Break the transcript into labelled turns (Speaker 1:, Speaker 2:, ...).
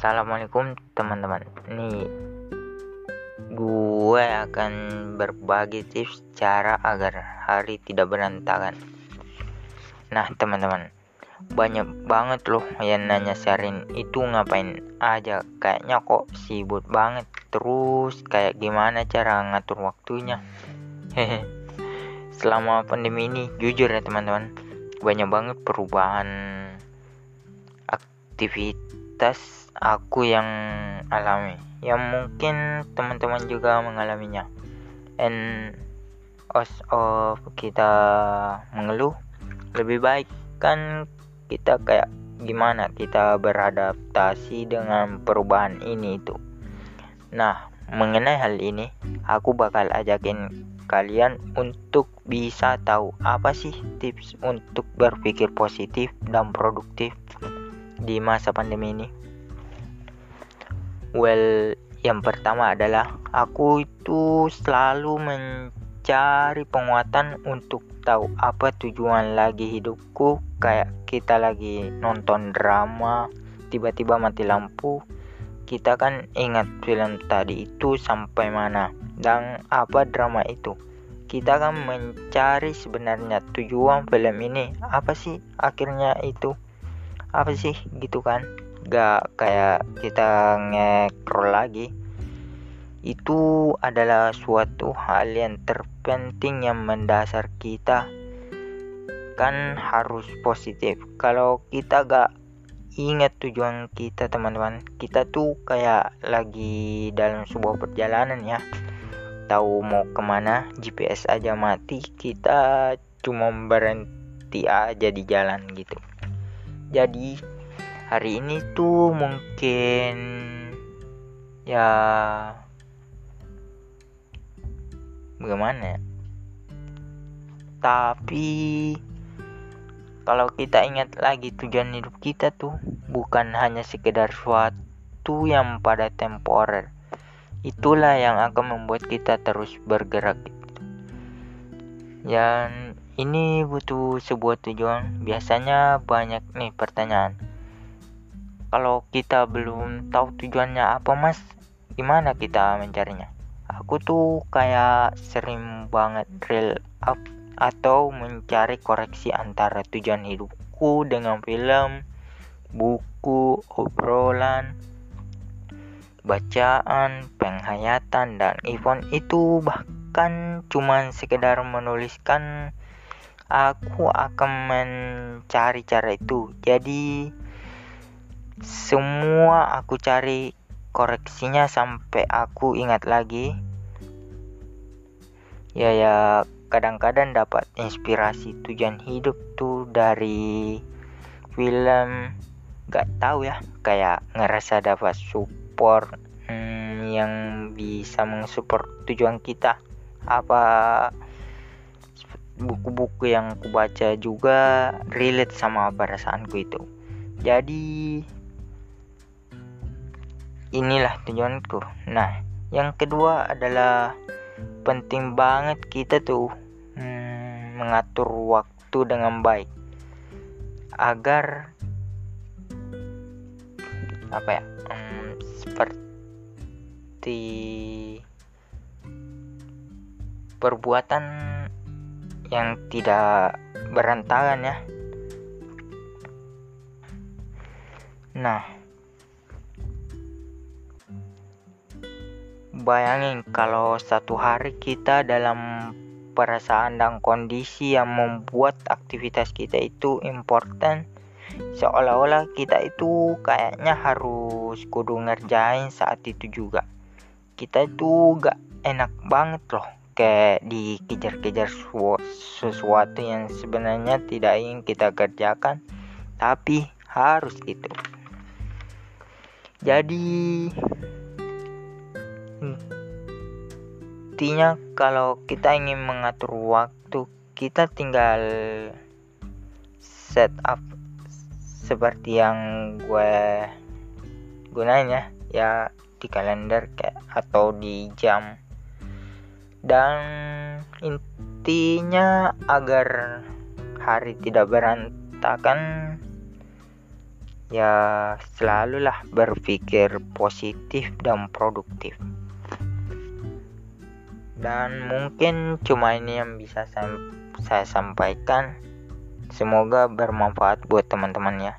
Speaker 1: Assalamualaikum teman-teman. Nih Gue akan berbagi tips cara agar hari tidak berantakan. Nah teman-teman Banyak banget loh yang nanya sharing itu ngapain aja? Kayaknya kok sibuk banget. Terus kayak gimana cara ngatur waktunya? Hehe. Selama pandemi ini jujur ya teman-teman Banyak banget perubahan aktivitas aku yang alami yang mungkin teman-teman juga mengalaminya. And os of kita mengeluh lebih baik kan kita kayak gimana kita beradaptasi dengan perubahan ini itu. Nah mengenai hal ini aku bakal ajakin kalian untuk bisa tahu apa sih tips untuk berpikir positif dan produktif di masa pandemi ini Well, yang pertama adalah aku itu selalu mencari penguatan untuk tahu apa tujuan lagi hidupku. Kayak kita lagi nonton drama, tiba-tiba mati lampu. Kita kan ingat film tadi itu sampai mana dan apa drama itu. Kita kan mencari sebenarnya tujuan film ini apa sih akhirnya itu apa sih? Gitu kan. Gak kayak kita ngekrol lagi. Itu adalah suatu hal yang terpenting yang mendasar kita. Kan harus positif. Kalau kita gak ingat tujuan kita teman-teman kita tuh kayak lagi dalam sebuah perjalanan ya. Tahu mau ke mana GPS aja mati kita cuma berhenti aja di jalan gitu jadi hari ini tuh mungkin ya bagaimana ya? tapi kalau kita ingat lagi tujuan hidup kita tuh bukan hanya sekedar suatu yang pada temporer itulah yang akan membuat kita terus bergerak dan ini butuh sebuah tujuan. Biasanya banyak nih pertanyaan. Kalau kita belum tahu tujuannya apa mas gimana kita mencarinya? Aku tuh kayak sering banget real up atau mencari koreksi antara tujuan hidupku dengan film buku obrolan bacaan penghayatan dan event. Itu bahkan cuman sekedar menuliskan aku akan mencari cara itu. Jadi semua aku cari koreksinya sampai aku ingat lagi. Ya ya kadang-kadang dapat inspirasi tujuan hidup tuh dari film gak tahu ya kayak ngerasa dapat support hmm, yang bisa mensupport tujuan kita. Apa buku-buku yang aku baca juga relate sama perasaanku itu. Jadi inilah tujuanku. Nah yang kedua adalah penting banget kita tuh hmm, mengatur waktu dengan baik. Agar apa ya hmm, seperti perbuatan yang tidak berantakan ya. Nah. Bayangin kalau satu hari kita dalam perasaan dan kondisi yang membuat aktivitas kita itu important seolah-olah kita itu kayaknya harus kudu ngerjain saat itu juga. Kita itu gak enak banget loh kayak dikejar-kejar sesuatu yang sebenarnya tidak ingin kita kerjakan tapi harus gitu. Jadi intinya kalau kita ingin mengatur waktu kita tinggal set up seperti yang gue gunain ya ya di kalender kayak atau di jam dan intinya agar hari tidak berantakan ya selalulah berpikir positif dan produktif. Dan mungkin cuma ini yang bisa saya, saya sampaikan. Semoga bermanfaat buat teman-teman ya